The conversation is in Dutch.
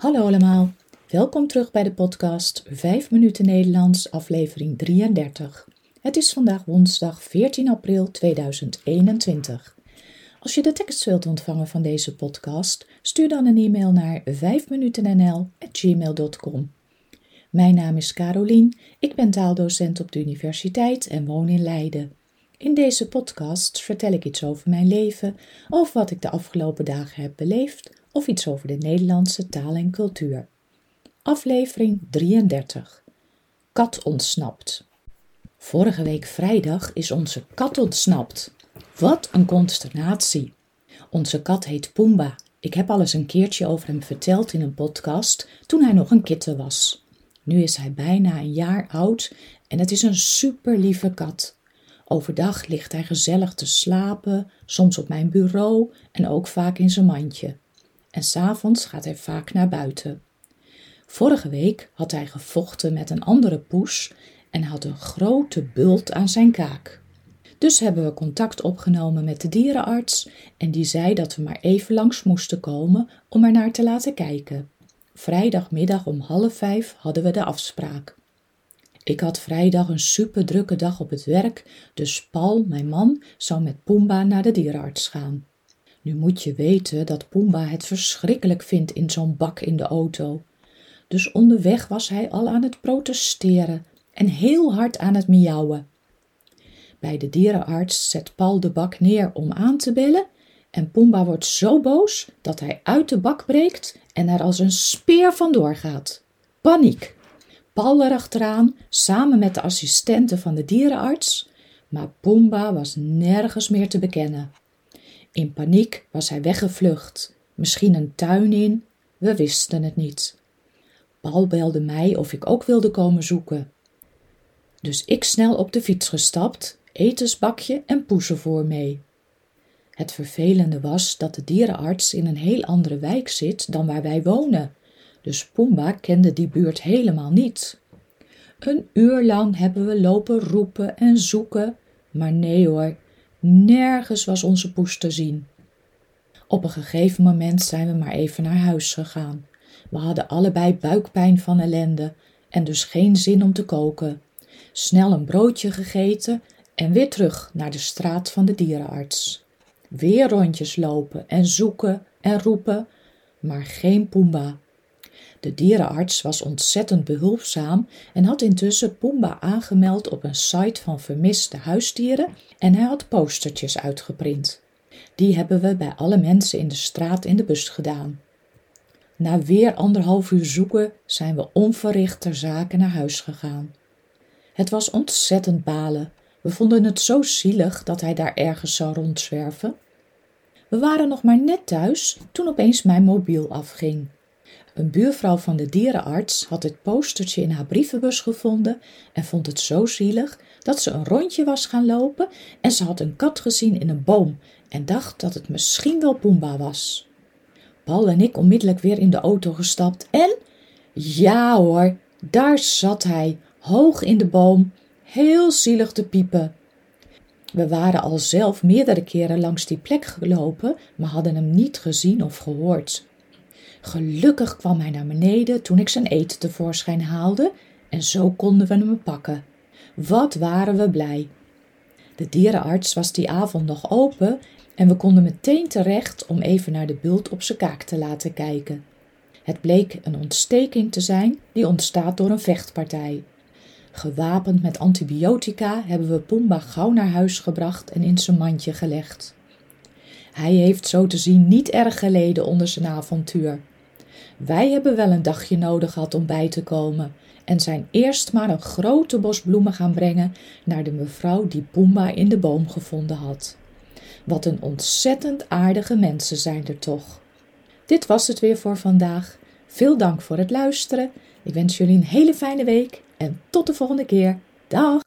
Hallo allemaal, welkom terug bij de podcast 5 minuten Nederlands, aflevering 33. Het is vandaag woensdag 14 april 2021. Als je de tekst wilt ontvangen van deze podcast, stuur dan een e-mail naar 5minutennl.gmail.com. Mijn naam is Carolien, ik ben taaldocent op de universiteit en woon in Leiden. In deze podcast vertel ik iets over mijn leven, over wat ik de afgelopen dagen heb beleefd of iets over de Nederlandse taal en cultuur. Aflevering 33. Kat ontsnapt. Vorige week vrijdag is onze kat ontsnapt. Wat een consternatie. Onze kat heet Pumba. Ik heb al eens een keertje over hem verteld in een podcast toen hij nog een kitten was. Nu is hij bijna een jaar oud en het is een super lieve kat. Overdag ligt hij gezellig te slapen, soms op mijn bureau en ook vaak in zijn mandje. En s'avonds gaat hij vaak naar buiten. Vorige week had hij gevochten met een andere poes en had een grote bult aan zijn kaak. Dus hebben we contact opgenomen met de dierenarts en die zei dat we maar even langs moesten komen om er naar te laten kijken. Vrijdagmiddag om half vijf hadden we de afspraak. Ik had vrijdag een super drukke dag op het werk, dus Paul, mijn man, zou met Pumba naar de dierenarts gaan. Nu moet je weten dat Pumba het verschrikkelijk vindt in zo'n bak in de auto. Dus onderweg was hij al aan het protesteren en heel hard aan het miauwen. Bij de dierenarts zet Paul de bak neer om aan te bellen en Pumba wordt zo boos dat hij uit de bak breekt en er als een speer vandoor gaat. Paniek! Paul erachteraan, samen met de assistenten van de dierenarts, maar Pumba was nergens meer te bekennen. In paniek was hij weggevlucht, misschien een tuin in, we wisten het niet. Paul belde mij of ik ook wilde komen zoeken. Dus ik snel op de fiets gestapt, etensbakje en poezenvoer mee. Het vervelende was dat de dierenarts in een heel andere wijk zit dan waar wij wonen, dus Pumba kende die buurt helemaal niet. Een uur lang hebben we lopen roepen en zoeken, maar nee hoor, nergens was onze poes te zien. Op een gegeven moment zijn we maar even naar huis gegaan. We hadden allebei buikpijn van ellende en dus geen zin om te koken. Snel een broodje gegeten en weer terug naar de straat van de dierenarts. Weer rondjes lopen en zoeken en roepen, maar geen Pumba. De dierenarts was ontzettend behulpzaam en had intussen Pumba aangemeld op een site van vermiste huisdieren en hij had postertjes uitgeprint. Die hebben we bij alle mensen in de straat in de bus gedaan. Na weer anderhalf uur zoeken zijn we onverricht ter zake naar huis gegaan. Het was ontzettend balen. We vonden het zo zielig dat hij daar ergens zou rondzwerven. We waren nog maar net thuis toen opeens mijn mobiel afging. Een buurvrouw van de dierenarts had het postertje in haar brievenbus gevonden en vond het zo zielig dat ze een rondje was gaan lopen en ze had een kat gezien in een boom en dacht dat het misschien wel Pumba was. Paul en ik onmiddellijk weer in de auto gestapt en ja hoor, daar zat hij, hoog in de boom, heel zielig te piepen. We waren al zelf meerdere keren langs die plek gelopen, maar hadden hem niet gezien of gehoord. Gelukkig kwam hij naar beneden toen ik zijn eten tevoorschijn haalde en zo konden we hem pakken. Wat waren we blij! De dierenarts was die avond nog open en we konden meteen terecht om even naar de bult op zijn kaak te laten kijken. Het bleek een ontsteking te zijn die ontstaat door een vechtpartij. Gewapend met antibiotica hebben we Pumba gauw naar huis gebracht en in zijn mandje gelegd. Hij heeft zo te zien niet erg geleden onder zijn avontuur. Wij hebben wel een dagje nodig gehad om bij te komen en zijn eerst maar een grote bos bloemen gaan brengen naar de mevrouw die Pumba in de boom gevonden had. Wat een ontzettend aardige mensen zijn er toch. Dit was het weer voor vandaag. Veel dank voor het luisteren. Ik wens jullie een hele fijne week en tot de volgende keer. Dag!